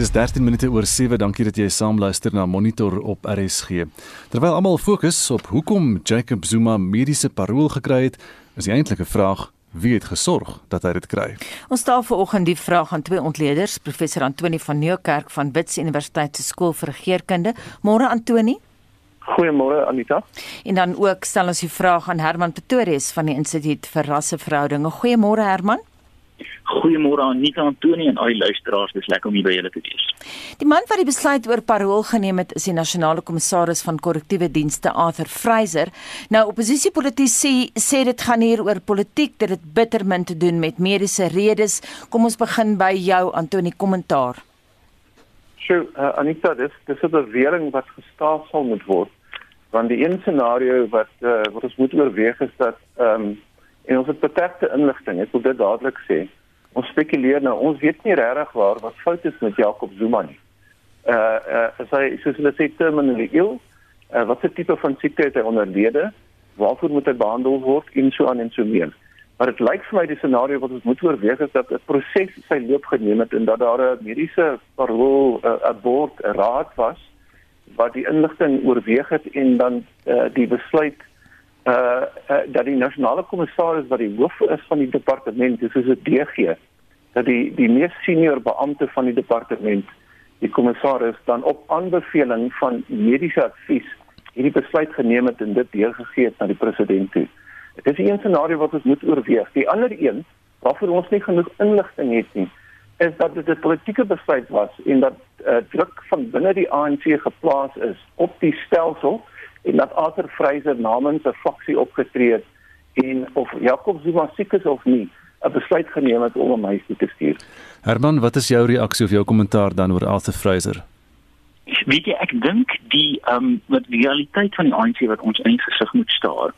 Dis 13 minute oor 7. Dankie dat jy saam luister na Monitor op RSG. Terwyl almal fokus op hoekom Jacob Zuma mediese parol gekry het, is die eintlike vraag wie het gesorg dat hy dit kry. Ons stel vanoggend die vraag aan twee ontleeders, professor Antoni van Nieuwkerk van Wits Universiteit se skool vir regeringskunde. Môre Antoni. Goeiemôre Anita. En dan ook stel ons die vraag aan Herman Pretorius van die Instituut vir Rasseverhoudinge. Goeiemôre Herman. Goeiemôre aan Nika Antoni en al die luisteraars. Dis lekker om hier by julle te wees. Die man wat die besluit oor parol geneem het, is die nasionale kommissaris van korrektiewe dienste Arthur Fraser. Nou oppositiepolitici sê dit gaan hier oor politiek, dit het bitter min te doen met mediese redes. Kom ons begin by jou Antoni kommentaar. Sjoe, uh, Anita, dis dis 'n bewering wat gestaaf sal moet word. Want die een scenario wat uh, wat ons moet oorweeg is dat ehm um, en ons het beperkte inligting, ek wil dit dadelik sê ons spekuleer nou ons weet nie regtig waar wat fout is met Jacob Zuma nie. Uh uh hy soos hulle sê terminally ill, uh, wat 'n tipe van siekte het hy onderlede? Waarvoor moet hy behandel word en so aan en so meer. Maar dit lyk vir my die scenario wat ons moet oorweeg is dat 'n proses sy loop geneem het en dat daar 'n mediese parol 'n uh, abort raad was wat die inligting oorweeg het en dan uh, die besluit uh, uh dat die nasionale kommissaris wat die hoof is van die departement dis is 'n DG dat die die mees senior beampte van die departement die kommissaris dan op aanbeveling van mediese advies hierdie besluit geneem het en dit deurgegee het na die president toe. Dit is 'n scenario wat ons moet oorweeg. Die ander een waarvoor ons nie genoeg inligting het nie is dat dit 'n politieke besluit was en dat uh, druk van binne die ANC geplaas is op die stelsel en dat Arthur Fraser namens 'n faksie opgetree het en of Jacob Zuma siek is of nie 'n besluit geneem het om hom huis toe te stuur. Herman, wat is jou reaksie of jou kommentaar dan oor Arthur Fraser? Weet jy ek dink die ehm um, wat die realiteit van die ANC wat ons in gesig moet staar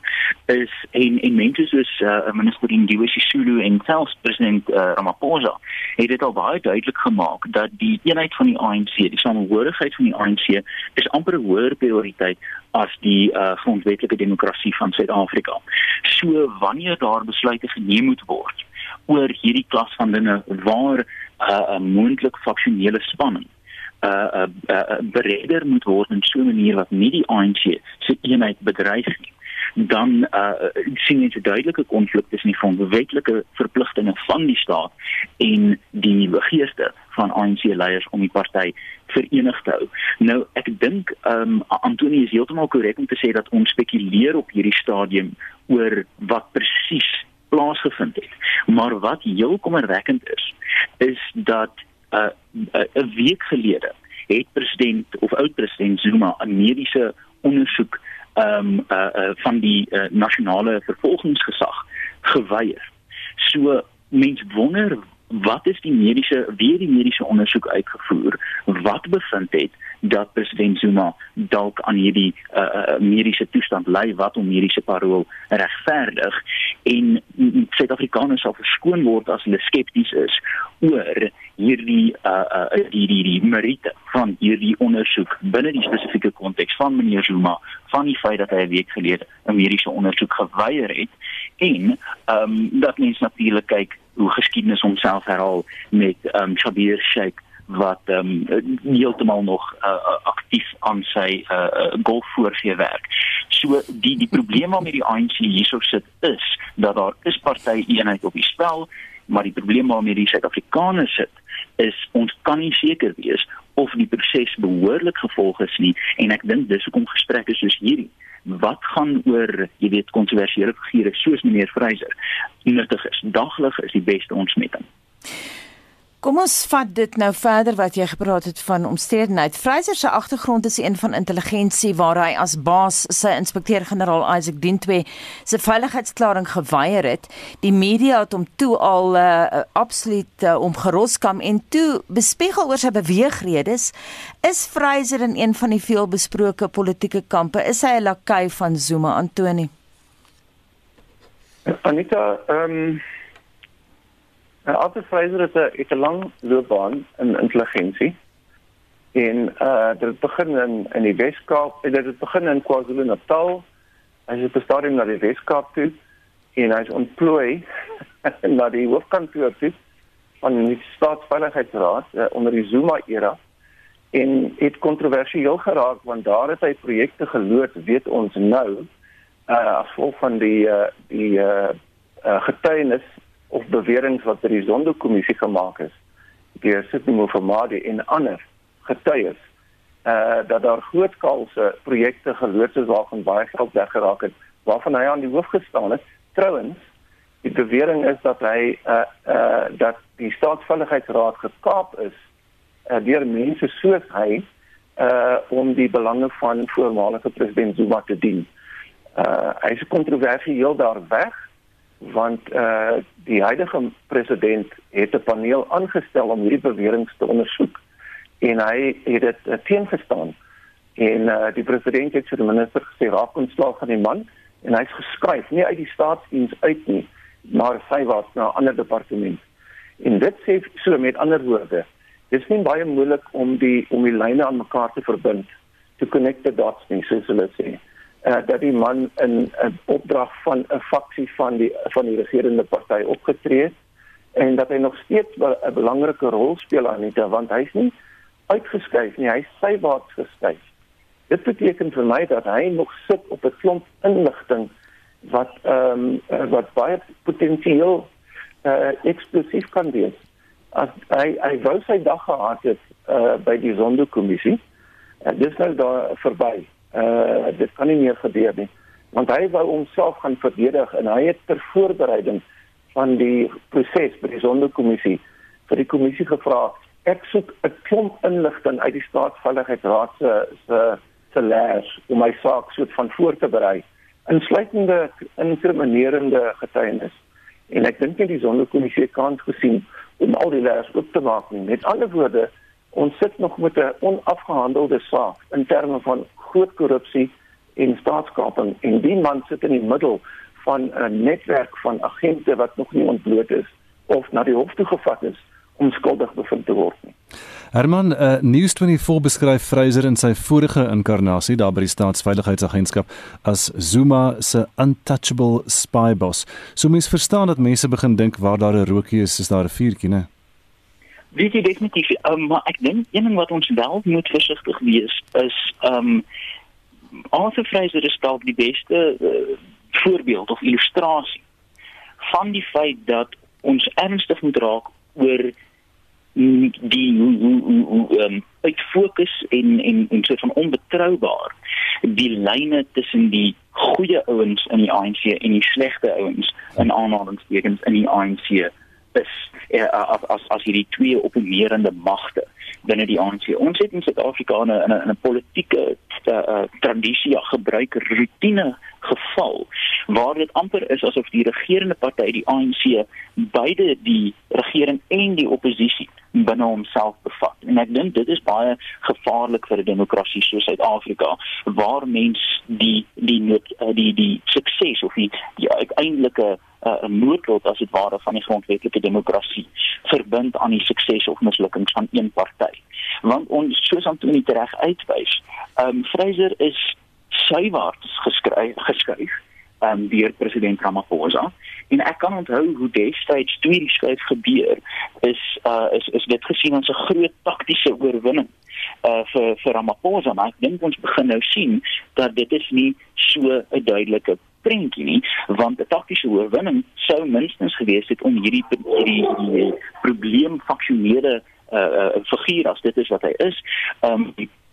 is en en mense soos uh, minister Indiwe Sisulu en selfs president uh, Ramaphosa het dit al baie duidelik gemaak dat die eenheid van die ANC, die samehorigheid van die ANC is amper 'n hoër prioriteit as die uh, grondwetlike demokrasie van Suid-Afrika. So wanneer daar besluite geneem moet word oor hierdie klas van dinge waar 'n uh, moontlik faksionele spanning uh, uh, uh, bereder moet word in so 'n manier wat nie die ANC se eenheid bedreig nie dan uh, sien jy 'n duidelike konflik tussen die grondwetlike verpligtinge van die staat en die geeste van ANC leiers om die party verenig te hou. Nou ek dink ehm um, Antoni is heeltemal korrek om te sê dat ons spekuleer op hierdie stadium oor wat presies plaasgevind het. Maar wat heel kommerwekkend is, is dat 'n uh, 'n uh, week gelede het president of oud-president Zuma 'n mediese ondersoek ehm um, uh, uh, van die uh, nasionale vervolgingsgesag geweier. So mens wonder wat is die mediese wie die mediese ondersoek uitgevoer? Wat bevind het dat president Zuma dalk aan hierdie uh, mediese toestand ly wat om mediese parol regverdig en Suid-Afrikaners sal verskoon word as hulle skepties is oor hierdie uh, uh, die die die meriete van hierdie ondersoek binne die spesifieke konteks van meneer Zuma van die feit dat hy 'n week gelede 'n mediese ondersoek geweier het en ehm um, dat mens natuurlik kyk hoe geskiedenis homself herhaal met um, Shabir Sheikh wat ehm um, heeltemal nog uh, aktief aan sy uh, uh, golfvoorgee werk. So die die probleem waarmee die ANC hierso sit is dat daar is party eenheid op die spel, maar die probleem waarmee die Suid-Afrikaners sit is ons kan nie seker wees of die proses behoorlik gevolg is nie en ek dink dis hoekom gesprekke soos hierdie wat gaan oor jy weet kontroversiële figure soos meneer Freyser nuttig is. Daglig is die beste ontsmetting. Kom ons vat dit nou verder wat jy gepraat het van omstredenheid. Freyser se agtergrond is een van intelligensie waar hy as baas sy inspekteur-generaal Isaac Dintwe se veiligheidsklaring geweier het. Die media het hom toe al uh, absoluut uh, omgeroskam en toe bespiegel oor sy beweegredes. Is Freyser in een van die veelbesproke politieke kampe? Is hy 'n lakai van Zuma Antoni? Anita, ehm um Nou Arthur Fraser het 'n het 'n lang loopbaan in intelligensie. En uh dit begin in in die Weskaap, dit het begin in KwaZulu-Natal. Hy het gestart in die Weskaap toe en hy's ontplooi na die hoofkantoor toe van die staatsveiligheidsraad uh, onder die Zuma era en het kontroversieel geraak want daar het hy projekte geloods weet ons nou uh, as gevolg van die uh, die uh, uh, getuienis of beweringe wat deur die Zondo-kommissie gemaak is deur Sidney Mufamadi en ander getuies uh dat daar grootkaalse projekte geloods is waarvan baie geld weggeraak het waarvan hy aan die hoof gestaan het trouens die bewering is dat hy uh uh dat die staatsveiligheidsraad gekaap is uh, deur mense soos hy uh om die belange van voormalige president Zuma te dien. Uh hy is kontroversieel daar weg want uh die huidige president het 'n paneel aangestel om hierdie beweringe te ondersoek en hy het dit uh, teengestaan. En uh die president het vir die minister gesê raak ontslaag van die man en hy's geskryf nie uit die staatsdiens uit nie maar sy was na 'n ander departement. En dit sê so met ander woorde Dit is nie baie moeilik om die om die lyne aan mekaar te verbind to connect the dots nie soos hulle sê. Uh, dat die man in 'n opdrag van 'n faksie van die van die regerende party opgetree het en dat hy nog steeds 'n belangrike rol speel aan dit want hy's nie uitgeskuif nie, hy's sywaarts geskuif. Dit beteken vir my dat hy nog sit op 'n klomp inligting wat ehm um, wat baie potensieel uh, eksplosief kan wees as hy hy wou sy dag gehad het uh, by die sondekommissie en dis nou daar verby. Uh dit kan nie meer gebeur nie. Want hy wou homself gaan verdedig en hy het ter voorbereiding van die proses by die sondekommissie vir die kommissie gevra ek soek 'n klomp inligting uit die staatsveiligheidsraad se se se lees om my saak soort van voor te berei insluitende inkriminerende getuienis en ek dink nie die sondekommissie kan gesien om al die leers op te maak nie. Met ander woorde, ons sit nog met 'n onafgehandelde saak in terme van groot korrupsie en staatskaping en die man sit in die middel van 'n netwerk van agente wat nog nie ontbloot is of na die hof toe gevat is om skuldig bevind te word nie. Herman, uh, News24 beskryf Fraser in sy vorige inkarnasie daar by die Staatsveiligheidsagentskap as Zuma se untouchable spy boss. So mens verstaan dat mense begin dink waar daar 'n rookie is, is daar 'n vuurtjie, né? Weet jy definitief, um, maar ek dink een ding wat ons wel moet versigtig wees is ehm um, Arthur Fraser is dalk die beste uh, voorbeeld of illustrasie van die feit dat ons ernstig moet raak oor die um, uit fokus en en en so van onbetroubaar die lyne tussen die goeie ouens in die ANC en die slegte ouens in aanhalingstekens in die ANC is uh, as as as hierdie twee opponerende magte binne die ANC. Ons het in Suid-Afrika 'n 'n 'n politieke uh, uh, tradisie gebruik rotine geval waar dit amper is asof die regerende party die ANC beide die regering en die oppositie binne homself bevat. En ek dink dit is baie gevaarlik vir 'n demokrasie soos Suid-Afrika waar mens die die nood, uh, die die sukses of die die uiteindelike uh, 'n noodlot as dit ware van die grondwetlike demokrasie verbind aan die sukses of mislukkings van een party. Want ons soos Antonie reg uitwys, ehm um, Fraser is sywaarts geskryf geskryf ehm um, deur president Ramaphosa en ek kan onthou hoe destyds toe die skryf gebeur is uh, is is dit gesien as 'n groot taktiese oorwinning uh vir vir Ramaphosa maar ek dink ons begin nou sien dat dit is nie so 'n duidelike prentjie nie want 'n taktiese oorwinning sou minstens gewees het om hierdie hierdie, hierdie probleem faksionele uh, uh figuur as dit is wat hy is um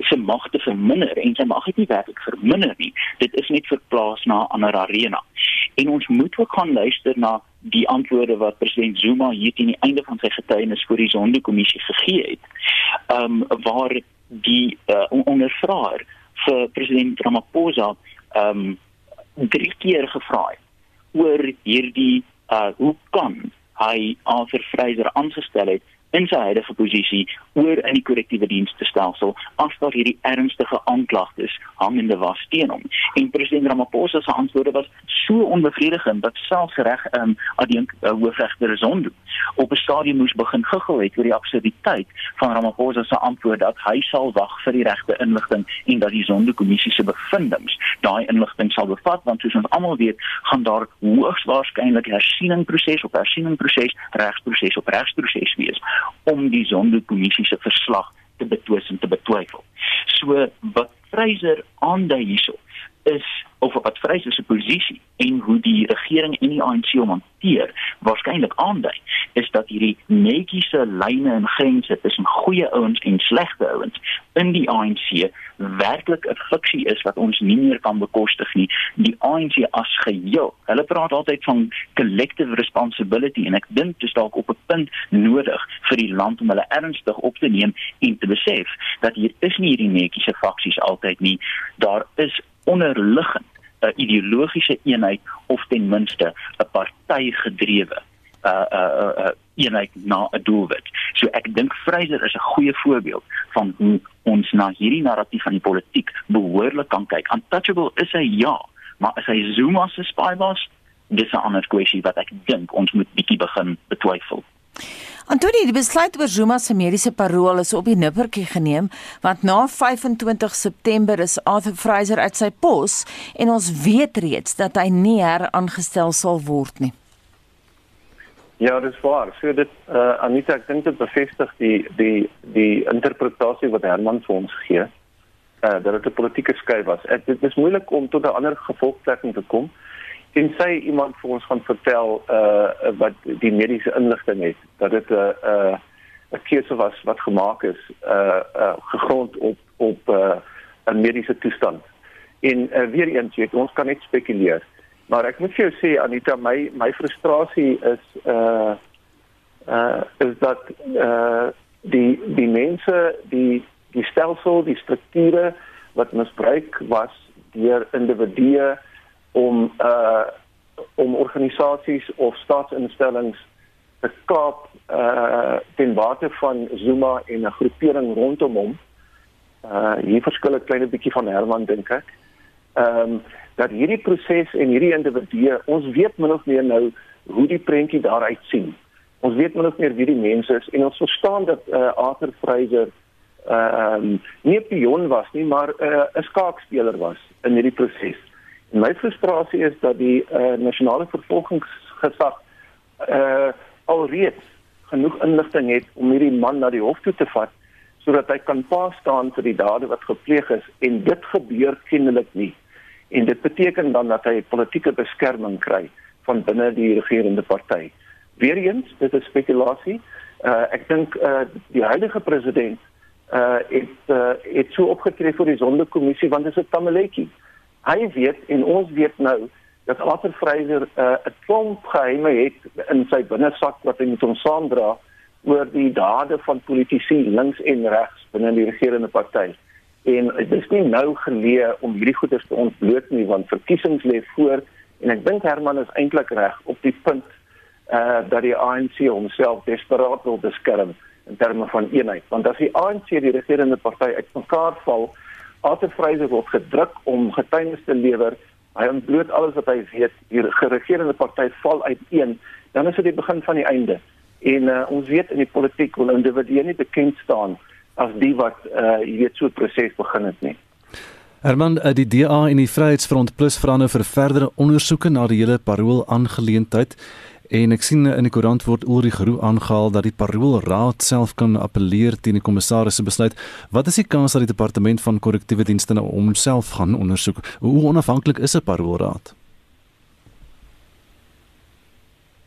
sy magte verminder en sy mag het nie werklik verminder nie. Dit is net verplaas na 'n ander arena. En ons moet ook gaan luister na die antwoorde wat president Zuma hier teen die einde van sy getuienis voor die sondekommissie gegee het um waar die uh, ondervraer vir president Ramaphosa um drie keer gevra het oor hierdie uh hoe kan hy Arthur Fraser aangestel het in sy huidige posisie oor in die korrektiewe dienste stelsel as daar hierdie ernstige aanklagtes hangende was teen hom. En president Ramaphosa se antwoorde was so onbevredigend dat selfs reg ehm um, adjunk uh, hoofregter Zondo op 'n stadium moes begin guggel het oor die absurditeit van Ramaphosa se antwoord dat hy sal wag vir die regte inligting en dat die Zondo kommissie se bevindinge daai inligting sal bevat want soos ons almal weet gaan daar hoogs waarskynlik hersieningsproses op hersieningsproses regsproses op regsproses wees om die Zondo-kommissie se verslag te betwis en te betwyfel. So wat Fraser aandui hierso is of wat Fraser se posisie en hoe die regering en die ANC hom hanteer waarskynlik aandui is dat hierdie netjiese lyne en grense tussen goeie ouens en slegte ouens in die ANC werklik 'n fiksie is wat ons nie meer kan bekostig nie. Die ANC as geheel. Hulle praat altyd van collective responsibility en ek dink dit is dalk op 'n punt nodig vir die land om hulle ernstig op te neem en te besef dat hier is nie hierdie netjiese faksies altyd nie. Daar is onderliggend 'n ideologiese eenheid of ten minste 'n partygedrewe uh uh uh eenheid na 'n doelwit. So ek dink Fraser is 'n goeie voorbeeld van hoe ons na hierdie narratief van die politiek behoorlik kan kyk. Untouchable is hy ja, maar as hy Zuma se spy was, dis 'n ander kwessie wat ek dink ons moet bietjie begin betwyfel. Antonie, die besluit oor Zuma se mediese parol is op die nippertjie geneem, want na 25 September is Arthur Fraser uit sy pos en ons weet reeds dat hy nie heraangestel sal word nie. Ja, dis waar. So dit uh Anita, ek dink dit bevestig die die die interpretasie wat Herman vir ons gee. Uh dat dit 'n politieke skuif was. Ek, dit is moeilik om tot 'n ander gevolgtrekking te kom tensy iemand vir ons gaan vertel uh wat die mediese inligting het dat dit 'n uh, uh, 'n keuse was wat gemaak is uh uh gegrond op op uh, 'n mediese toestand. En uh, weer eens, weet, ons kan net spekuleer. Maar ek moet vir jou sê Anita, my my frustrasie is uh uh is dat uh die die mense die die stelsel, die strukture wat misbruik was deur individue om uh om organisasies of staatsinstellings te kaap uh ten bate van Zuma en 'n groepering rondom hom. Uh hier verskil 'n klein bietjie van Herman dink ek. Ehm um, dat hierdie proses en hierdie individue, ons weet min of meer nou hoe die prentjie daaruit sien. Ons weet min of meer wie die mense is en ons verstaan dat uh Arthur Fraser ehm um, nie 'n pion was nie, maar 'n uh, skaakspeler was in hierdie proses. En my frustrasie is dat die uh, nasionale vervolgingsgesag uh alreeds genoeg inligting het om hierdie man na die hof toe te vat sodat hy kan pa staan vir die dade wat gepleeg is en dit gebeur kennelik nie. En dit beteken dan dat hy politieke beskerming kry van binne die regerende party. Weereens, dit is spekulasie. Uh ek dink uh die huidige president uh het uh, het so opgetree vir die sondekommissie want dit is 'n tamaletjie hy weet en ons weet nou dat Arthur Fraser uh, 'n uh, klomp geheime het in sy binnesak wat hy met hom saamdra oor die dade van politici links en regs binne die regerende party. En dit is nie nou geleë om hierdie goeders te ontbloot nie want verkiesings lê voor en ek dink Herman is eintlik reg op die punt uh dat die ANC homself desperaat wil beskerm in terme van eenheid want as die ANC die regerende party uitmekaar val Arthur Fraser word gedruk om getuienis te lewer. Hy ontbloot alles wat hy weet. Die regerende party val uiteen. Dan is dit die begin van die einde. En uh, ons weet in die politiek wil individue nie bekend staan as die wat uh jy weet so 'n proses begin het nie. Herman, eh, die DA en die Vryheidsfront Plus vra nou vir verdere ondersoeke na die hele parool aangeleentheid. En ek sien in die koerant word Ulrich Roo aangehaal dat die paroolraad self kan appeleer teen die kommissaris se besluit. Wat is die kans dat die departement van korrektiewe dienste nou homself gaan ondersoek? Hoe onafhanklik is 'n paroolraad?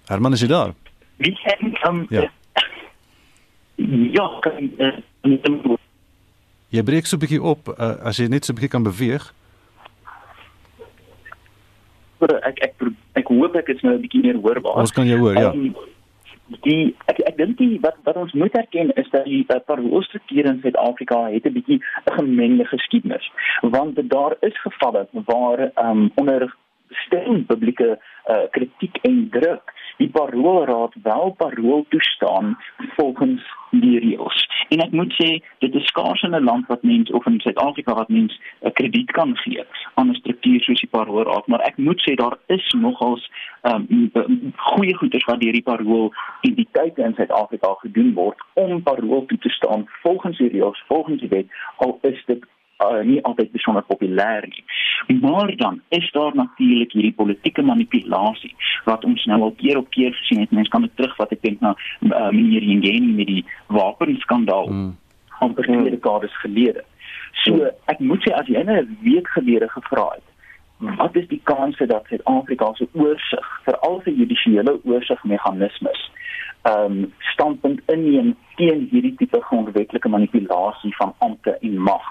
Herman is jy daar? Wie het kom? Ja. Ja, kan uh, jy breek so 'n bietjie op uh, as jy net so 'n bietjie kan beweeg ek ek ek hoop ek is nou 'n bietjie meer hoorbaar. Ons kan jou hoor, ja. Um, die ek ek dink die wat wat ons moet erken is dat die uh, paroolstruktuur in Suid-Afrika het 'n bietjie 'n gemengde geskiedenis want daar is gevalle waar um, onder streng publieke uh, kritiek en druk die paroolraad wel parool toestaan volgens die reëls. En ek moet sê dit is skaars in 'n land wat mens of in Suid-Afrika wat mens 'n krediet kan gee aan 'n struktuur soos die paroolraad, maar ek moet sê daar is nogals um, goeie goeders wat deur die parool entiteite in Suid-Afrika gedoen word om parool toe te staan volgens die reëls, volgens die wet, al is dit uh, nie altyd besonder populêr nie. Maar dan is daar natuurlik hierdie politieke manipulasie wat ons nou al keer op keer gesien het. Mense kan dit terugvat ek dink na uh, meneer Yengeni met die wapenskandaal mm. van verlede dekades gelede. So ek moet sê as jy 'n week gelede gevra het wat is die kanse dat Suid-Afrika se oorsig vir al sy judisiële oorsigmeganismes um, standpunt inneem teen hierdie tipe grondwetlike manipulasie van ampte en mag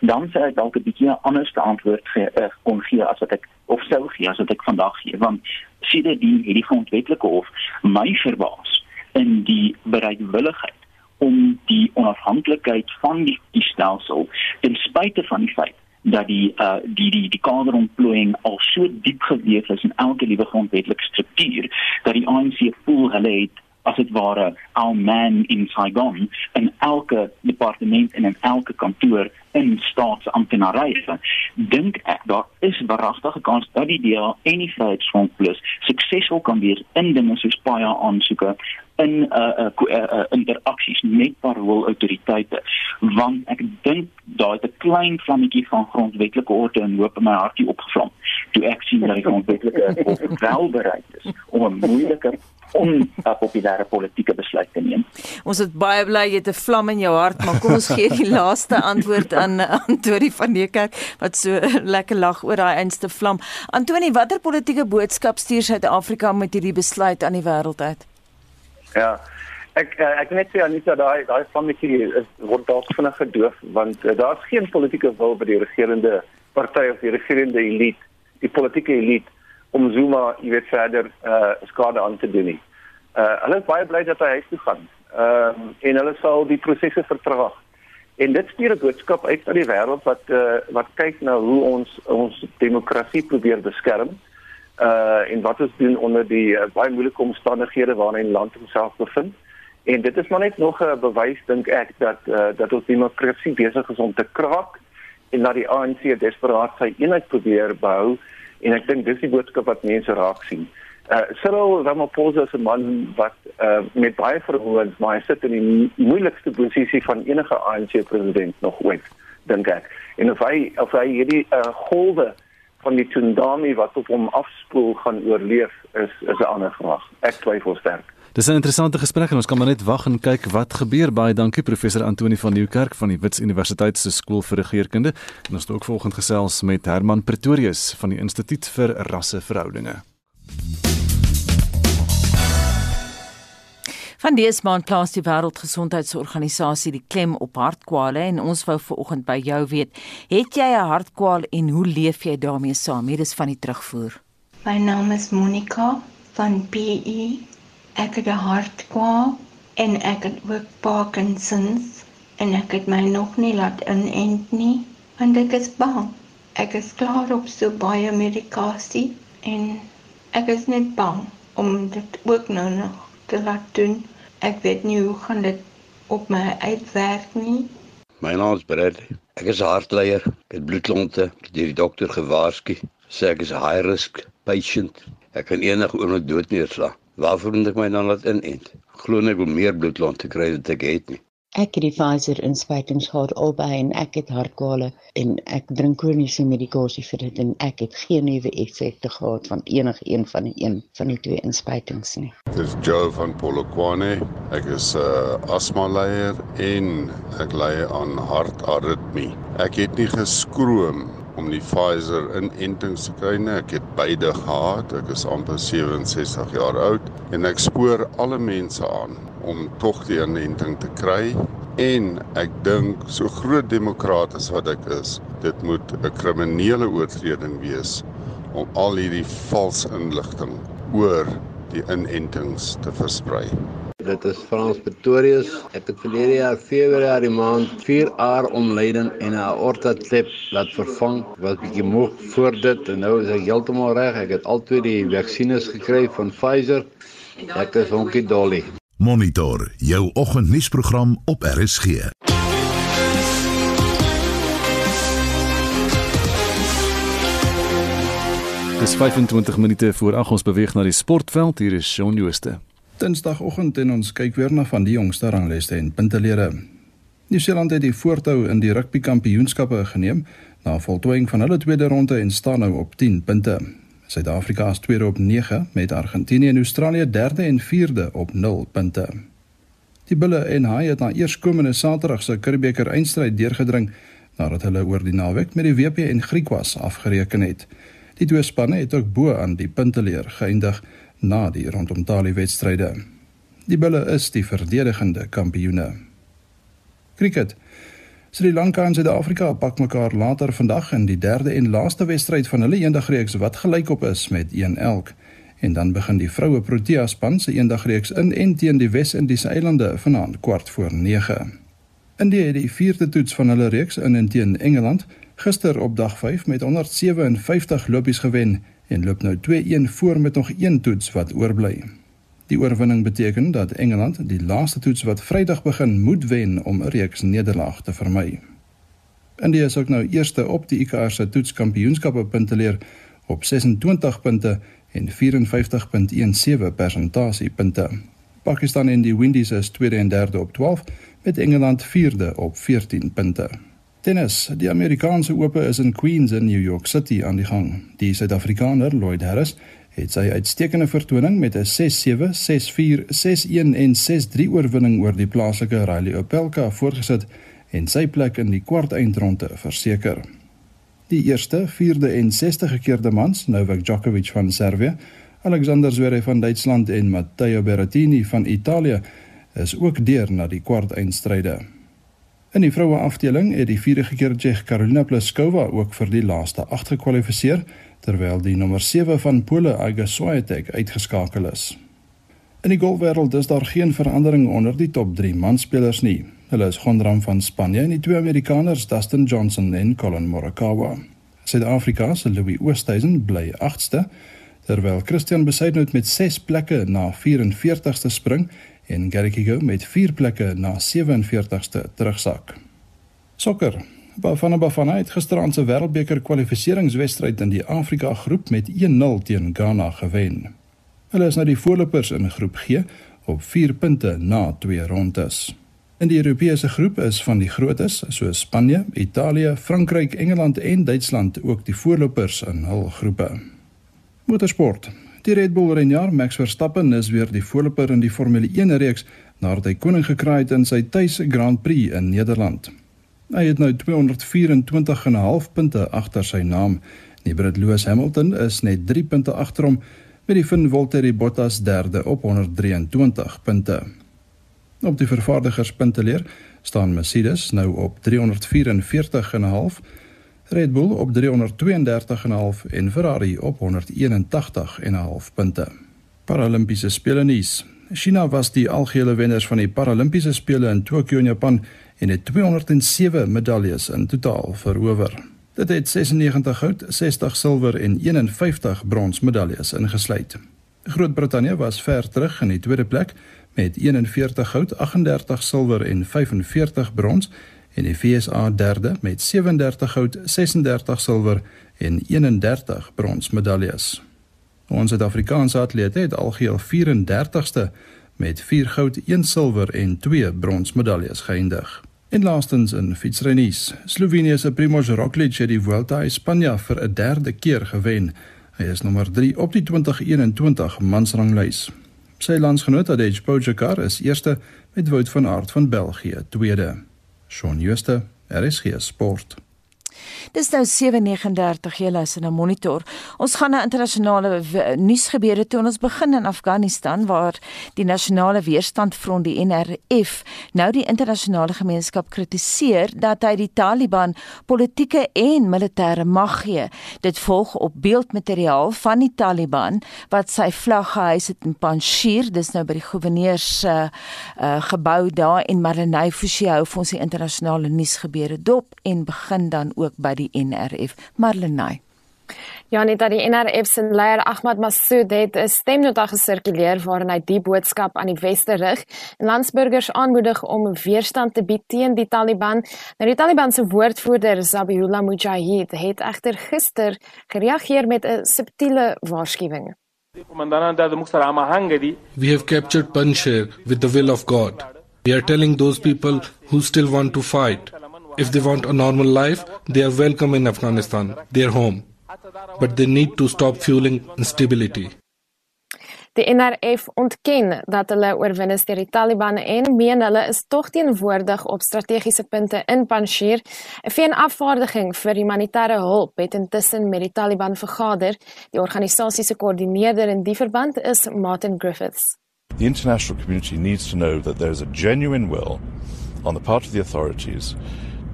dan sê ek dalk 'n bietjie 'n ander antwoord gee uh, kon gee as wat ek of sou gee as wat ek vandag gee. Want sien dit die hierdie grondwetlike hof my verbaas in die bereidwilligheid om die onafhanklikheid van die, die stelsel ten spyte van die feit dat die uh die die die kaderontplooiing al so diep gewees is in elke liewe grondwetlike struktuur dat die ANC voel hulle het as dit ware al man in Saigon in elke departement en in elke kantoor in staatsamptenarye. Dink ek daar is waaragtige kans dat die DA en die Vryheidsfront Plus suksesvol kan wees in dinge soos paia aansoeke in uh, uh, uh, uh interaksies met parool autoriteite want ek dink daar het 'n klein vlammetjie van grondwetlike orde en hoop in my hartie opgevlam toe ek sien dat die grondwetlike hof wel bereid is om 'n moeilike om 'n populêre politieke besluit te neem. Ons is baie bly jy het 'n vlam in jou hart, maar kom ons gee die laaste antwoord aan Antoni van die kerk wat so lekker lag oor daai einste vlam. Antoni, watter politieke boodskap stuur Suid-Afrika met hierdie besluit aan die wêreld uit? Ja. Ek eh, ek net sê Anita daai daai vlammetjie is word dalk vinnig gedoof want uh, daar's geen politieke wil by die regerende party of die regerende elite, die politieke elite om Zuma, jy weet verder uh skade aan te doen nie. Uh hulle is baie bly dat hy huis toe gaan. Ehm uh, en hulle sal die prosesse vertraag. En dit stuur 'n boodskap uit na die wêreld wat uh wat kyk na hoe ons ons demokrasie probeer beskerm. Uh en wat ons doen onder die uh, baie moeilike omstandighede waarin die land homself bevind. En dit is maar net nog 'n bewys dink ek dat uh dat ons demokrasie besig is om te kraak en dat die ANC desperaat sy eenheid probeer bou en ek dink dis die boodskap wat mense raak sien. Uh Cyril Ramaphosa is 'n man wat uh met baie verhoogings maar hy sit in die moeilikste posisie van enige ANC president nog ooit dink ek. En of hy of hy hierdie uh golwe van die tsunami wat op hom afspoel gaan oorleef is is 'n ander vraag. Ek twyfel sterk. Dis 'n interessante gesprek en ons kan maar net wag en kyk wat gebeur. Baie dankie professor Antoni van Nieuwkerk van die Wits Universiteit se skool vir regeringskunde. En ons het ook volgende gesels met Herman Pretorius van die Instituut vir Rasseverhoudinge. Van dese maand plaas die Wêreldgesondheidsorganisasie die klem op hartkwale en ons wou vanoggend by jou weet, het jy 'n hartkwaal en hoe leef jy daarmee saam? Hier is van die terugvoer. My naam is Monica van PE ek het 'n hartkwaal en ek het ook Parkinsons en ek het my nog nie laat inent nie want ek is bang. Ek is klaar op so baie medikasie en ek is net bang om dit ook nou nog te laat doen. Ek weet nie hoe gaan dit op my uitwerk nie. My naam is Brad. Ek is hartleier. Ek het bloedklonte. Deur die dokter gewaarsku. Sê ek is 'n high risk patient. Ek kan enige oomblik dood neerslaan. Waarvoor moet ek my dan laat inent? Glo net ek wil meer bloedklont kry as ek het nie. Ek het die Pfizer inspuitings gehad albei en ek het hartkwale en ek drink kroniese medikasie vir dit en ek het geen nuwe effekte gehad van enige een van die een van die twee inspuitings nie. Dit is Joe van Polokwane. Ek is 'n uh, asma leier en ek ly aan hartaritmie. Ek het nie geskroom om die Pfizer inentings te kry nie. Ek het beide gehad. Ek is amper 67 jaar oud en ek spoor alle mense aan om tog die inenting te kry. En ek dink so groot demokraat as wat ek is, dit moet 'n kriminele oortreding wees om al hierdie vals inligting oor die inentings te versprei. Dit is Frans Pretorius. Ek het verlede jaar Februarie maand 4 aar omleiding en 'n aorta klep laat vervang. Was bietjie moeg voor dit en nou is ek heeltemal reg. Ek het altyd die vaksines gekry van Pfizer. Ek is honkie dolly. Monitor jou oggendnuusprogram op RSG. Dis 25 minute voor 8 ons beweeg na die sportveld. Hier is Shaun Jooste. Dinsdagoggend en ons kyk weer na van die jongste rangleste en puntelere. Nieu-Seeland het die voortou in die rugby kampioenskappe geneem na voltooiing van hulle tweede ronde en staan nou op 10 punte. Suid-Afrika is tweede op 9 met Argentinië en Australië derde en vierde op 0 punte. Die Bulle en Haai het na eerskomende Saterdag se Curriebeeker eindstryd deurgedring nadat hulle oor die naweek met die WP en Griekwas afgereken het. Die twee spanne het ook bo aan die punteleer geëindig na die rondom Tali wedstryde. Die Bulle is die verdedigende kampioene. Kriket. Sri Lanka en Suid-Afrika pak mekaar later vandag in die derde en laaste wedstryd van hulle eendagreeks wat gelykop is met 1-1. En dan begin die vroue Protea span se eendagreeks in en teen die Wes-Indiese eilande vanaand kwart voor 9. India het die vierde toets van hulle reeks in en teen Engeland gister op dag 5 met 157 lopies gewen en loop nou 2-1 voor met nog een toets wat oorbly. Die oorwinning beteken dat Engeland die laaste toets wat Vrydag begin moet wen om 'n reeks nederlaag te vermy. India is ook nou eerste op die ICC se toetskampioenskappe punteleer op 26 punte en 54.17 persentasiepunte. Pakistan en die Windies is tweede en derde op 12 met Engeland vierde op 14 punte. Tennis. Die Amerikaanse Ope is in Queens in New York City aan die gang. Die Suid-Afrikaner Lloyd Harris het sy uitstekende vertoning met 'n 6-7, 6-4, 6-1 en 6-3 oorwinning oor die plaaslike Riley Opelka voorgesit en sy plek in die kwart eindronde verseker. Die eerste, 4de en 60 gekeerde mans, Novak Djokovic van Servië, Alexander Zverev van Duitsland en Matteo Berrettini van Italië, is ook deur na die kwart eindstryde. In die vroue afdeling het die vierde gekeerde Tsjech Karolina Pliskova ook vir die laaste 8 gekwalifiseer, terwyl die nommer 7 van Pole Iga Swiatek uitgeskakel is. In die golfwêreld is daar geen verandering onder die top 3 manspelers nie. Hulle is Gondram van Spanje en die twee Amerikaners Dustin Johnson en Colin Morikawa. Suid-Afrika se Louis Oosthuizen bly 8ste, terwyl Christian Besaidnout met 6 plekke na 44ste spring en Garrikigo met 4 plekke na 47ste terugsak. Sokker. Bafana Bafana het gisteraand se Wêreldbeker kwalifikasiewedstryd in die Afrika groep met 1-0 teen Ghana gewen. Hulle is nou die voorlopers in groep G op 4 punte na 2 rondes. In die Europese groep is van die grootes soos Spanje, Italië, Frankryk, Engeland en Duitsland ook die voorlopers in hul groepe. Motorsport. Die Red Bull renjaer Max Verstappen is weer die voorloper in die Formule 1 reeks nadat hy koning gekraai het in sy tuis Grand Prix in Nederland. Hy het nou 224,5 punte agter sy naam. Die Brit Lewis Hamilton is net 3 punte agter hom met die Finn Valtteri Bottas derde op 123 punte. Op die vervaardigerspunteleer staan Mercedes nou op 344,5 Red Bull op 332,5 en Ferrari op 181,5 punte. Paralimpiese spele nuus. China was die algehele wenners van die Paralimpiese spele in Tokio in Japan en het 207 medaljes in totaal verower. Dit het 96 goud, 60 silwer en 51 brons medaljes ingesluit. Groot-Brittanje was ver terug in die tweede plek met 41 goud, 38 silwer en 45 brons en die FSA derde met 37 goud, 36 silwer en 31 brons medaljes. Ons Suid-Afrikaanse atlete het algeheel 34ste met 4 goud, 1 silwer en 2 brons medaljes geëindig. En laastens in fietsrennies, Slovenië se Primož Roglič het die Vuelta a España vir 'n derde keer gewen. Hy is nommer 3 op die 2021 mansranglys. Sy landsgenoot Tadej Pogačar is eerste met Wout van Aert van België tweede. Shaun Schuster, RSG Sport. Dis nou 7:39 jy luister na Monitor. Ons gaan na internasionale nuusgebeure toe. Ons begin in Afghanistan waar die Nasionale Weerstandfront die NRF nou die internasionale gemeenskap kritiseer dat hy die Taliban politieke en militêre mag gee. Dit volg op beeldmateriaal van die Taliban wat sy vlag gehuis het in Panjshir, dis nou by die goewerneurs uh, uh, gebou daar in Maranai Fushio vir ons die internasionale nuusgebeure dop en begin dan ook by die NRF. Marlenae. Ja, net dat die NRF se leier Ahmad Massoud het 'n stemnota gesirkuleer waarin hy die boodskap aan die weste rig en landsburgers aanmoedig om weerstand te bied teen die Taliban. Nou die Taliban se woordvoerder Zabihullah Mujahid het egter gister gereageer met 'n subtiele waarskuwing. We have captured Panjshir with the will of God. We are telling those people who still want to fight If they want a normal life, they are welcome in Afghanistan, their home. But they need to stop fueling instability. Die NRF ontken dat hulle oorwin is deur die Taliban en meen hulle is tog teenwoordig op strategiese punte in Panjshir. 'n VN-afvaardiging vir humanitêre hulp het intussen met die Taliban vergader. Die organisasie se koördineerder in die verband is Martin Griffiths. The international community needs to know that there is a genuine will on the part of the authorities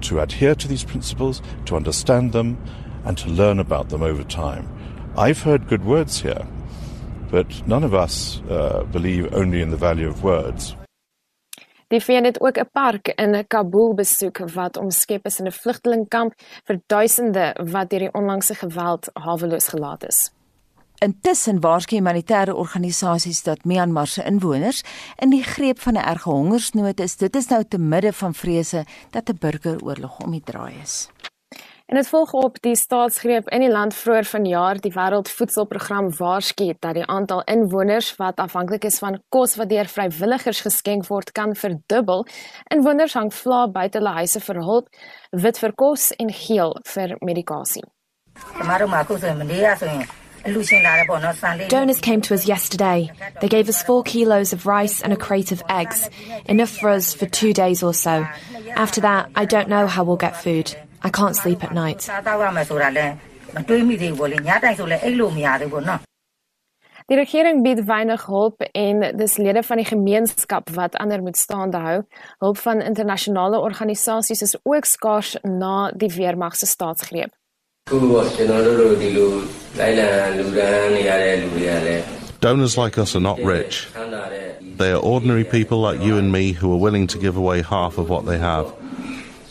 to adhere to these principles, to understand them, and to learn about them over time. I've heard good words here, but none of us uh, believe only in the value of words. Die VN het ook 'n park in Kabul besoek wat omskep is in 'n vlugtelingkamp vir duisende wat deur die onlangse geweld haweloos gelaat is. Intussen waarsku humanitêre organisasies dat Myanmar se inwoners in die greep van 'n erge hongersnood is. Dit is nou te midde van vrese dat 'n burgeroorlog om die draai is. En dit volg op die staatsgreep in die land vroeër vanjaar die Wêreldvoedselprogram waarsku dat die aantal inwoners wat afhanklik is van kos wat deur vrywilligers geskenk word kan verdubbel. Inwoners hang vla buite hulle huise vir hulp, wit vir kos en geel vir medikasie. Donors came to us yesterday. They gave us four kilos of rice and a crate of eggs, enough for us for two days or so. After that, I don't know how we'll get food. I can't sleep at night. Die regering bied weinig hulp en dis lede van die gemeenskap wat ander moet staande hou. Hulp van internasionale organisasies is ook skaars na die weermag se staatsgreep. Donors like us are not rich. They are ordinary people like you and me who are willing to give away half of what they have.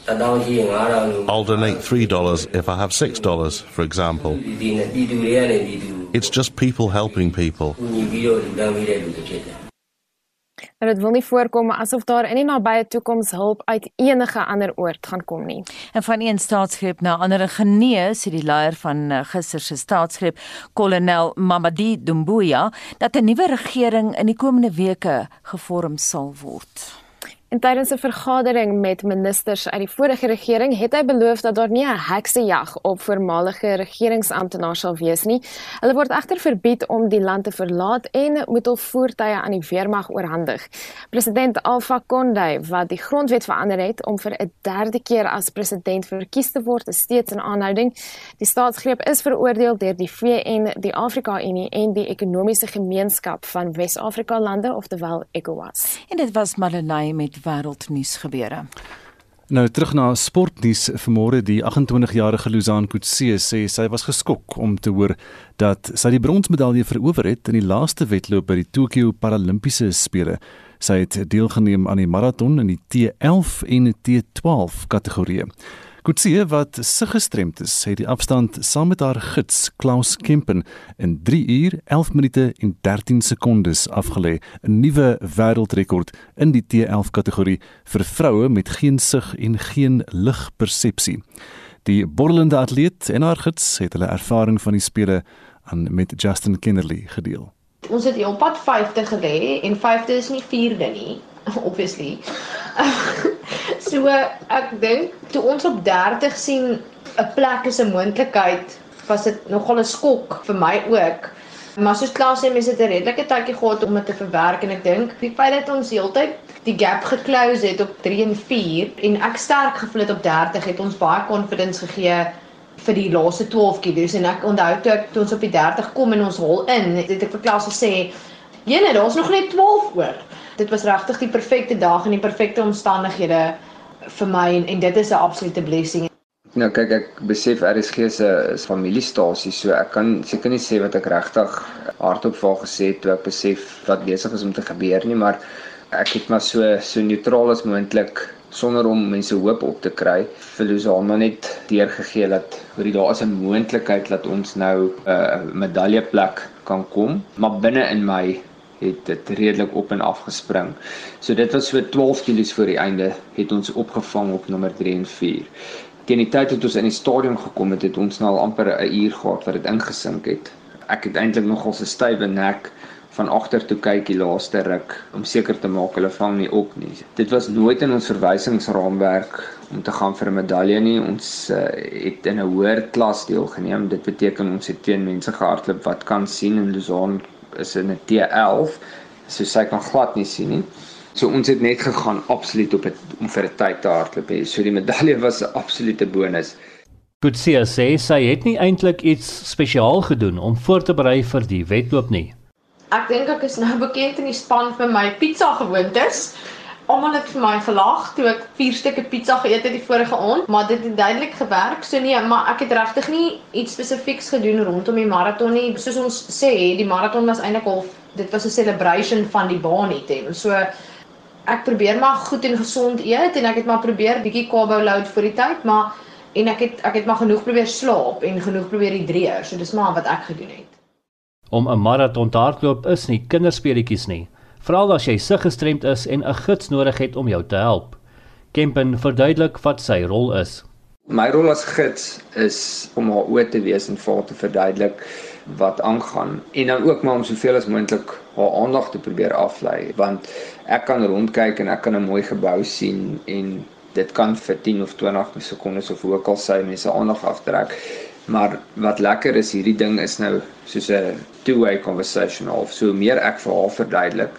I'll donate $3 if I have $6, for example. It's just people helping people. En dit wil nie voorkom asof daar in die nabye toekoms hulp uit enige ander oord gaan kom nie. En van een staatsgreep na ander genees, sê die leier van eh, gister se staatsgreep, kolonel Mamadi Dumbuya, dat 'n nuwe regering in die komende weke gevorm sal word. En tydens 'n vergadering met ministers uit die vorige regering het hy beloof dat daar nie 'n heksejag op voormalige regeringsamptenare sal wees nie. Hulle word egter verbied om die land te verlaat en moet hul voertuie aan die weermag oorhandig. President Alpha Conde, wat die grondwet verander het om vir 'n derde keer as president verkies te word, is steeds in aanhouding. Die staatsgreep is veroordeel deur die VN, die Afrika-Unie en die Ekonomiese Gemeenskap van Wes-Afrika lande, oftewel ECOWAS. En dit was Malenay met wêreldnuus gebeure. Nou terug na sportnuus vanmôre die 28-jarige Luzan Kutse sê sy was geskok om te hoor dat sy die bronsmedalje verower het in die laaste wedloop by die Tokio Paralimpiese spele. Sy het deelgeneem aan die maraton in die T11 en T12 kategorieë. Kutsie wat se gestremd is, het die afstand saam met haar gids Klaus Kempen in 3 uur 11 minute en 13 sekondes afgelê, 'n nuwe wêreldrekord in die T11 kategorie vir vroue met geen sig en geen ligpersepsie. Die borrelende atleet en haar gids het hulle ervaring van die spele aan met Justin Kennerly gedeel. Ons het hier op pad 50 gelê en 50 is nie 4de nie, obviously. so ek dink toe ons op 30 sien 'n plek is 'n moontlikheid, was dit nogal 'n skok vir my ook. Maar soos klaar sê mense het 'n redelike tydjie gehad om dit te verwerk en ek dink die feit dat ons heeltyd die gap geclose het op 3 en 4 en ek sterk gevoel het op 30 het ons baie confidence gegee vir die laaste 12 kilos en ek onthou toe ek toe ons op die 30 kom en ons hol in het ek vir klas gesê jene daar's nog net 12 oor. Dit was regtig die perfekte dag en die perfekte omstandighede vir my en, en dit is 'n absolute blessing. Nou kyk ek besef RSG se is familiestasie so ek kan seker nie sê wat ek regtig hardop vir gesê toe ek besef wat besig is om te gebeur nie maar ek het maar so so neutraal as moontlik sonder om mense hoop op te kry. Vir Luzana net deurgegee dat hoe daar is 'n moontlikheid dat ons nou 'n uh, medaljeplek kan kom. Maar binne in my het dit redelik op en af gespring. So dit was so 12 kg voor die einde het ons opgevang op nommer 3 en 4. Teen die tyd toe ons in die stadion gekom het, het ons nou al amper 'n uur gehad wat dit ingesink het. Ek het eintlik nogal 'n stywe nek van agter toe kyk die laaste ruk om seker te maak hulle vang nie op nie. Dit was nooit in ons verwysingsraamwerk om te gaan vir 'n medalje nie. Ons uh, het in 'n hoër klas deelgeneem. Dit beteken ons het teen mense gehardloop wat kan sien en Luzon is in 'n T11, so sy kan glad nie sien nie. So ons het net gegaan absoluut op het, om vir 'n tyd te hardloop hê. So die medalje was 'n absolute bonus. Kutsia sê sy het nie eintlik iets spesiaal gedoen om voor te berei vir die wedloop nie. Ek dink ek is nou bekend in die span vir my pizza gewoontes. Almal het vir my gelag toe ek 4 stukke pizza geëet het die vorige aand, maar dit het duidelik gewerk. So nee, maar ek het regtig nie iets spesifieks gedoen rondom die maraton nie. Soos ons sê, die maraton was eintlik al dit was 'n celebration van die baan het en so ek probeer maar goed en gesond eet en ek het maar probeer bietjie carbo load vir die tyd, maar en ek het ek het maar genoeg probeer slaap en genoeg probeer hidreer. So dis maar wat ek gedoen het. Om 'n maraton te hardloop is nie kinderspeletjies nie, veral as jy sig gestremd is en 'n gids nodig het om jou te help. Kempen verduidelik wat sy rol is. My rol as gids is om haar oë te wees en vir te verduidelik wat aangaan en dan ook maar om soveel as moontlik haar aandag te probeer aflei want ek kan rondkyk en ek kan 'n mooi gebou sien en dit kan vir 10 of 20 sekondes of hoe ook al sy mense aandag aftrek Maar wat lekker is hierdie ding is nou soos 'n two-way conversation of so meer ek vir haar verduidelik,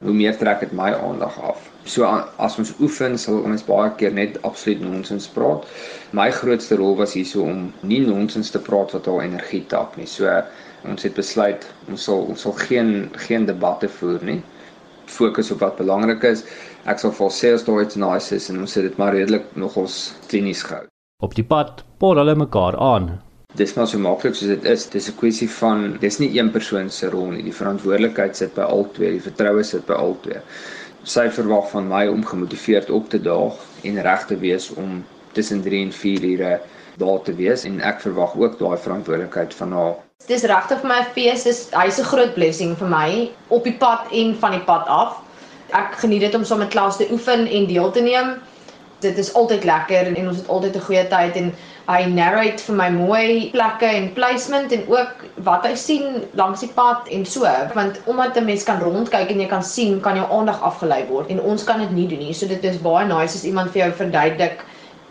hoe meer trek dit my aandag af. So as ons oefen, sal ons baie keer net absoluut nonsens praat. My grootste rol was hierso om nie nonsens te praat wat haar energie tap nie. So ons het besluit ons sal ons sal geen geen debatte voer nie. Fokus op wat belangrik is. Ek sal vir sê as daar iets nice is en ons het dit maar redelik nogals klinies gehou. Op die pad por hulle mekaar aan dis maar so maklik soos dit is. Dis 'n kwessie van dis nie een persoon se rol nie. Die verantwoordelikheid sit by albei, die vertroue sit by albei. Sy verwag van my om gemotiveerd op te daag en reg te wees om tussen 3 en 4 ure daar te wees en ek verwag ook daai verantwoordelikheid van haar. Dis regtig vir my 'n fees. Dis hy's 'n groot blessing vir my op die pad en van die pad af. Ek geniet dit om saam met klas te oefen en deel te neem. Dit is altyd lekker en ons het altyd 'n goeie tyd en hy narrate vir my mooi plekke en placement en ook wat hy sien langs die pad en so want omdat 'n mens kan rondkyk en jy kan sien kan jou aandag afgelei word en ons kan dit nie doen nie. So dit is baie nice as iemand vir jou verduidelik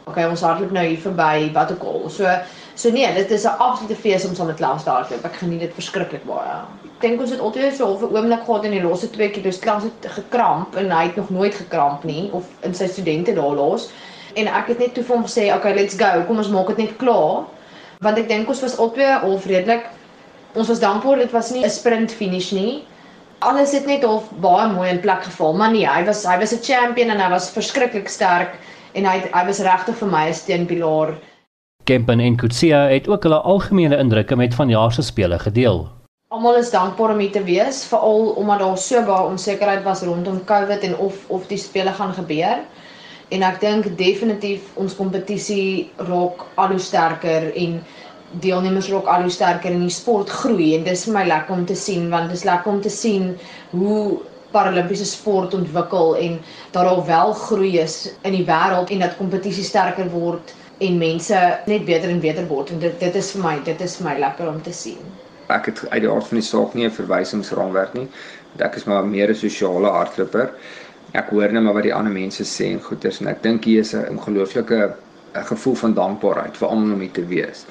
okay ons hardloop nou hier verby wat ook al so so nee dit is 'n absolute fees om saam met klas te hardloop ek geniet dit verskriklik baie ek dink ons het altyd so 'n halfe oomblik gehad in die laaste twee keer dus klas het gekramp en hy het nog nooit gekramp nie of in sy studente daar laas en ek het net toe vir hom gesê, "Okay, let's go. Kom ons maak dit net klaar." Want ek dink ons was albei al vredelik ons was dankbaar dit was nie 'n sprint finish nie. Alles het net half baie mooi in plek geval, maar nee, hy was hy was 'n champion en hy was verskriklik sterk en hy hy was regtig vir my 'n steunpilaar. Kempen en Kutsia het ook hulle algemene indrukke met vanjaar se spele gedeel. Almal is dankbaar om hier te wees, veral omdat daar so baie onsekerheid was rondom COVID en of of die spele gaan gebeur en ek dink definitief ons kompetisie raak al hoe sterker en deelnemers raak al hoe sterker en die sport groei en dis vir my lekker om te sien want dit is lekker om te sien hoe paralimpiese sport ontwikkel en daar wel groei is in die wêreld en dat kompetisie sterker word en mense net beter en beter word en dit dit is vir my dit is vir my lekker om te sien. Ek het uit die aard van die saak nie 'n verwysingsraamwerk nie. Ek is maar meer 'n sosiale hardloper ek hoor net maar wat die ander mense sê en goeters en ek dink hier is 'n ongelooflike gevoel van dankbaarheid vir almal om hier te wees.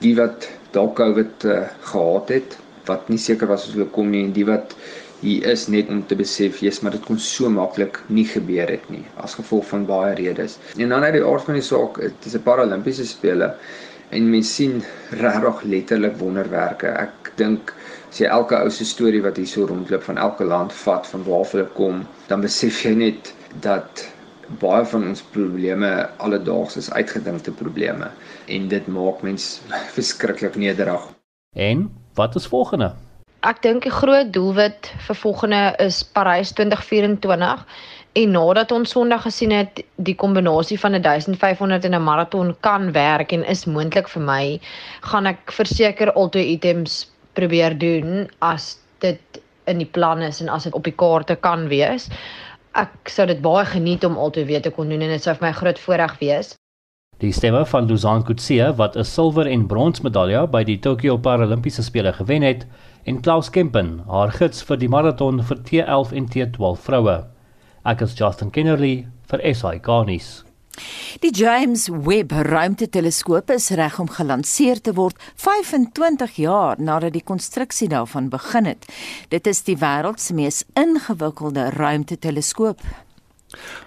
Die wat dalk COVID uh, gehad het, wat nie seker was of hulle kom nie en die wat hier is net om te besef, jy's maar dit kon so maklik nie gebeur het nie as gevolg van baie redes. En dan uit die aard van die saak, dit is 'n Paralimpiese spele en mens sien regtig letterlik wonderwerke. Ek dink as jy elke ou se storie wat hier so rondloop van elke land vat van waar hulle kom, dan besef jy net dat baie van ons probleme alledaags is uitgedinkte probleme en dit maak mens verskriklik nederig. En wat is volgende? Ek dink die groot doelwit vir volgende is Parys 2024 en nadat ons Sondag gesien het die kombinasie van 'n 1500 en 'n maraton kan werk en is moontlik vir my, gaan ek verseker altoe items probeer doen as dit in die plan is en as dit op die kaarte kan wees ek sou dit baie geniet om altoe weet te kon doen en dit sou vir my groot voorreg wees. Die stemme van Luzan Kutsie wat 'n silwer en brons medalje by die Tokyo Paralimpiese spele gewen het en Klaus Kempen, haar gids vir die maraton vir T11 en T12 vroue. Ek is Justin Kennerly vir SI Garnis. Die James Webb Ruimteteleskoop is reg om gelanseer te word 25 jaar nadat die konstruksie daarvan begin het. Dit is die wêreld se mees ingewikkelde ruimteteleskoop.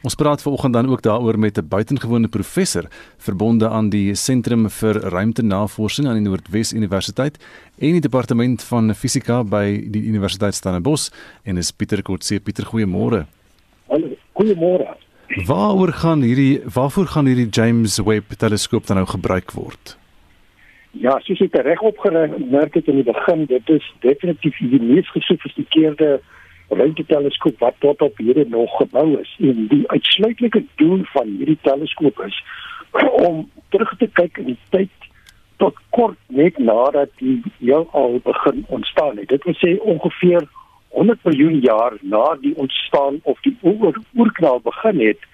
Ons praat vanoggend dan ook daaroor met 'n buitengewone professor verbonde aan die Sentrum vir Ruimtenavorsing aan die Noordwes Universiteit en die Departement van Fisika by die Universiteit Stellenbosch en is Pieter Kotse. Pieter, goeiemôre. Hallo, goeiemôre. Waaroor gaan hierdie waarvoor gaan hierdie James Webb teleskoop dan nou gebruik word? Ja, soos ek reg opgemerk het in die begin, dit is definitief die mees gesofistikeerde ruimteteleskoop wat tot op hede nog gebou is. En die uitsluitlike doel van hierdie teleskoop is om terug te kyk in die tyd tot kort net nadat die heelal begin ontstaan het. Dit wil sê ongeveer 100 miljoen jaar na die ontstaan of die oor, oerknal begin het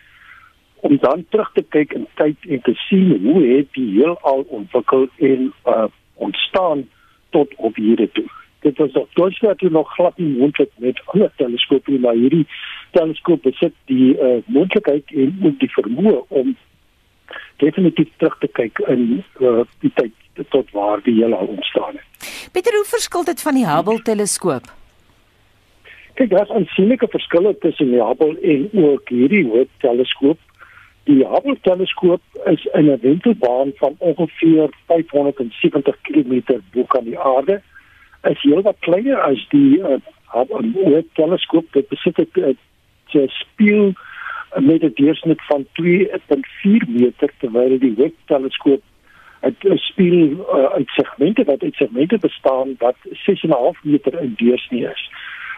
om dan terug te kyk in tyd en te sien hoe het die heelal ontwikkel en uh, ontstaan tot op hierdie toe. Dit was op Duitsland nog glad nie moontlik met ander teleskope maar hierdie teleskoop besit die uh, moontlikheid en ook die vermoë om definitief terug te kyk in uh, die tyd tot waar die heelal ontstaan het. Pieter, hoe verskil dit van die Hubble teleskoop? Kyk, daar is aansienlike verskille tussen die Hubble en ook hierdie Webb teleskoop. Die Hubble teleskoop is in 'n wentelbaan van ongeveer 570 km bo kan die aarde. Is heelwat kleiner as die uh, teleskoop. Dit besit 'n uh, spieël met 'n deursnit van 2.4 meter terwyl die Webb teleskoop 'n spieël uh, uit segmente wat uit segmente bestaan wat 6.5 meter in deursnee is.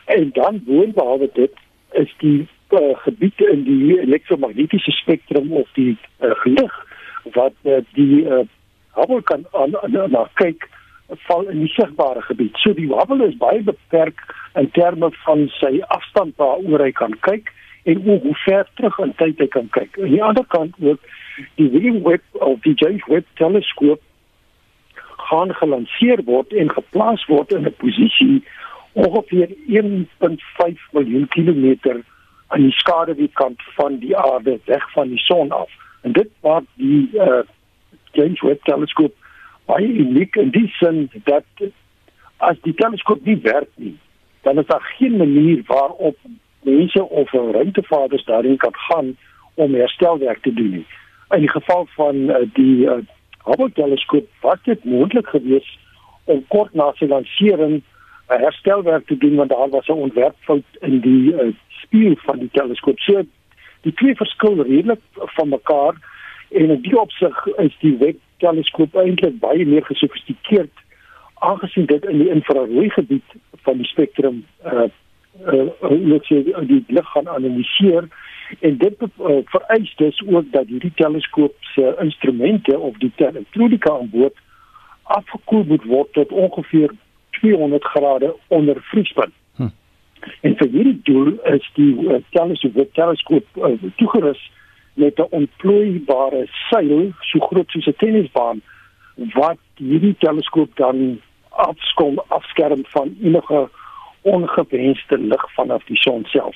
En dan boonbehalwe dit is die uh, gebied in die elektromagnetiese spektrum of die uh, lig wat uh, die uh, Hubble kan aan, aan, aan kyk val in die sigbare gebied. So die Hubble is baie beperk in terme van sy afstand waaroor hy kan kyk en hoe, hoe ver terug in tyd hy kan kyk. Aan die ander kant ook die William Webb of die James Webb teleskoop gaan gelanseer word en geplaas word in 'n posisie ongeveer 1.5 miljoen kilometer aan die skaduweekant van die aarde weg van die son af. En dit maak die uh, James Webb teleskoop baie uniek in die sin dat as die teleskoop nie werk nie, dan is daar geen manier waarop mense of ruimtevaarders daarin kan gaan om herstelwerk te doen nie. In die geval van uh, die uh, Hubble teleskoop was dit moontlik geweest om kort na sy lansering uh, herstelwerk te doen want daar was 'n ontwerpfout in die uh, spieël van die teleskoop. So die twee verskil redelik van mekaar en in die opsig is die Webb teleskoop eintlik baie meer gesofistikeerd aangesien dit in die infrarooi gebied van die spektrum uh uh sê die lig gaan analiseer en dit uh, vereis dus ook dat hierdie teleskoop se instrumente of die elektronika aan boord afgekoel moet word tot ongeveer 200 grade onder vriespunt. Hm. En vir hierdie doel is die uh, teleskoop teleskoop uh, toegerus met 'n ontplooibare seil so groot soos 'n tennisbaan wat hierdie teleskoop dan afskom afskerm van enige ongewenste lig vanaf die son self.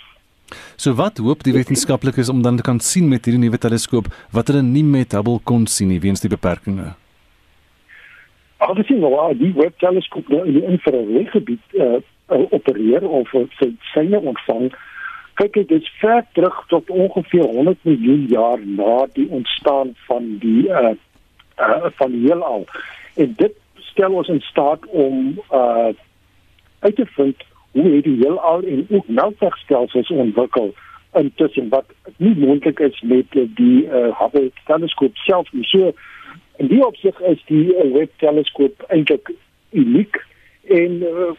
So wat hoop die wetenskaplikes om dan te kan sien met hierdie nuwe teleskoop wat hulle nie met Hubble kon sien nie weens die beperkings? Alhoewel die Webb teleskoop nou in die infrarooi gebied uh, uh, opereer of sy syne ontvang kyk dit is ver terug tot ongeveer 100 miljoen jaar na die ontstaan van die uh, uh van die heelal en dit stel ons in staat om uh uit te vind hoe het die heelal en ook melkwegstelsels ontwikkel intussen wat nie moontlik is met die uh, Hubble teleskoop self nie. So in die opsig is die uh, Webb teleskoop eintlik uniek en uh,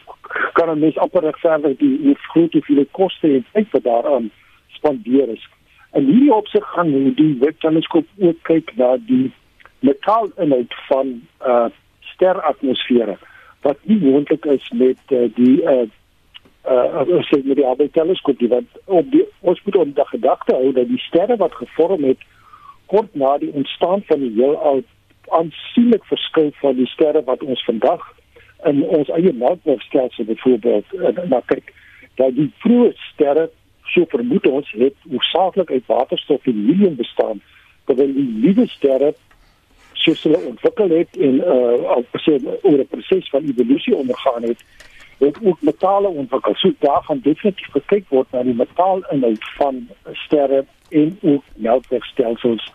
kan mens amper regverdig die hoe groot hoeveel koste en tyd wat daaraan spandeer is. In hierdie opsig gaan die Webb teleskoop ook kyk na die metalinhoud van uh steratmosfere wat nie moontlik is met uh, die uh uh jy met die Hubble teleskoop die wat op die ons moet onder gedagte hou dat die sterre wat gevorm het kort na die ontstaan van die heelal aansienlik verskil van die sterre wat ons vandag in ons eie melkwegstelsel byvoorbeeld na kyk dat die vroeë sterre so vermoed ons het hoofsaaklik uit waterstof en helium bestaan terwyl die nuwe sterre soos hulle ontwikkel het en uh op 'n proses van evolusie ondergaan het het ook metale ontwikkel. So daar gaan definitief gekyk word na die metaalinhoud van sterre en ook melkwegstelsels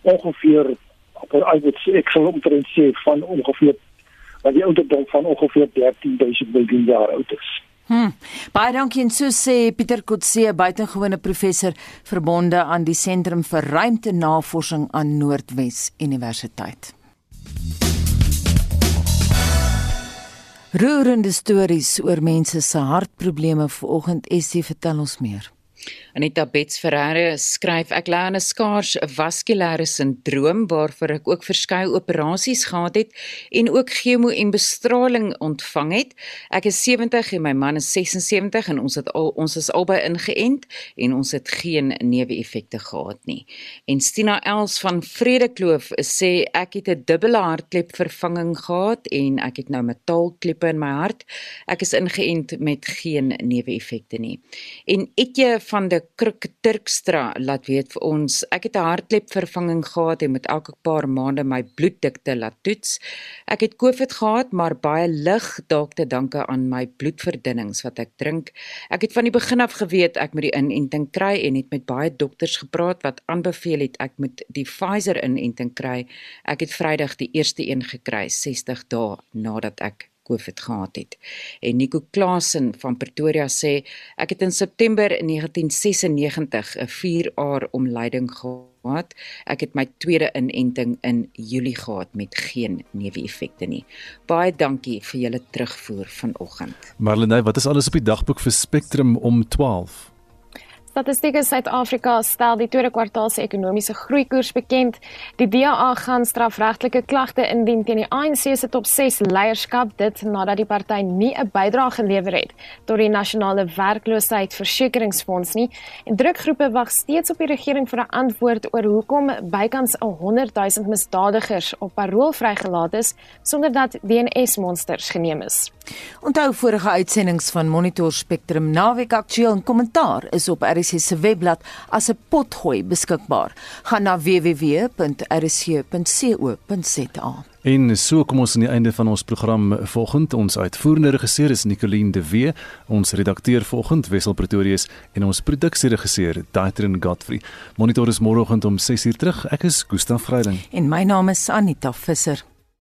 ongeveer op ek sal omtrent sê van ongeveer wat die ouderdom van ongeveer 13000 miljoen jaar oud is. Hm. Baie dankie en so sê Pieter Kotse, buitengewone professor verbonde aan die Sentrum vir Ruimtenavorsing aan Noordwes Universiteit. Roerende stories oor mense se hartprobleme vanoggend Essie vertel ons meer. Anita Bets Ferreira skryf ek ly aan 'n skaars vaskulêre sindroom waarvoor ek ook verskeie operasies gehad het en ook chemo en bestraling ontvang het. Ek is 70 en my man is 76 en ons het al ons is albei ingeënt en ons het geen neeweffekte gehad nie. En Stina Els van Vredekloof sê ek het 'n dubbele hartklep vervanging gehad en ek het nou metaalkleppe in my hart. Ek is ingeënt met geen neeweffekte nie. En Etje van die Kruk Turkstra laat weet vir ons ek het 'n hartklep vervanging gehad en met elke paar maande my bloeddikte laat toets. Ek het COVID gehad, maar baie lig dalk te danke aan my bloedverdunnings wat ek drink. Ek het van die begin af geweet ek moet die inenting kry en het met baie dokters gepraat wat aanbeveel het ek moet die Pfizer inenting kry. Ek het Vrydag die eerste een gekry 60 dae nadat ek COVID gehad het. En Nico Klasen van Pretoria sê ek het in September 1996 'n 4-jaar omleiding gehad. Ek het my tweede inenting in Julie gehad met geen neeweffekte nie. Baie dankie vir julle terugvoer vanoggend. Marlene, wat is alles op die dagboek vir Spectrum om 12? Statistieke Suid-Afrika stel die tweede kwartaal se ekonomiese groeikoers bekend. Die DA gaan strafregtelike klagte indien teen die ANC se top 6 leierskap dit nadat die party nie 'n bydrae gelewer het tot die nasionale werkloosheidsversekeringsfonds nie. En drukgroepe wag steeds op die regering vir 'n antwoord oor hoekom bykans 100 000 misdadigers op parol vrygelaat is sonder dat DNS-monsters geneem is. Onthou vorige uitsendings van Monitor Spectrum naweek aktueel en kommentaar is op RC se webblad as 'n potgooi beskikbaar. Gaan na www.rc.co.za. En so kom ons aan die einde van ons program vanoggend. Ons uitvoerende regisseur is Nicoline de Wee, ons redakteur vanoggend Wessel Pretorius en ons produksieregisseur Daitrin Godfrey. Monitor is môreoggend om 6:00 terug. Ek is Gustaf Vreiding en my naam is Anita Visser.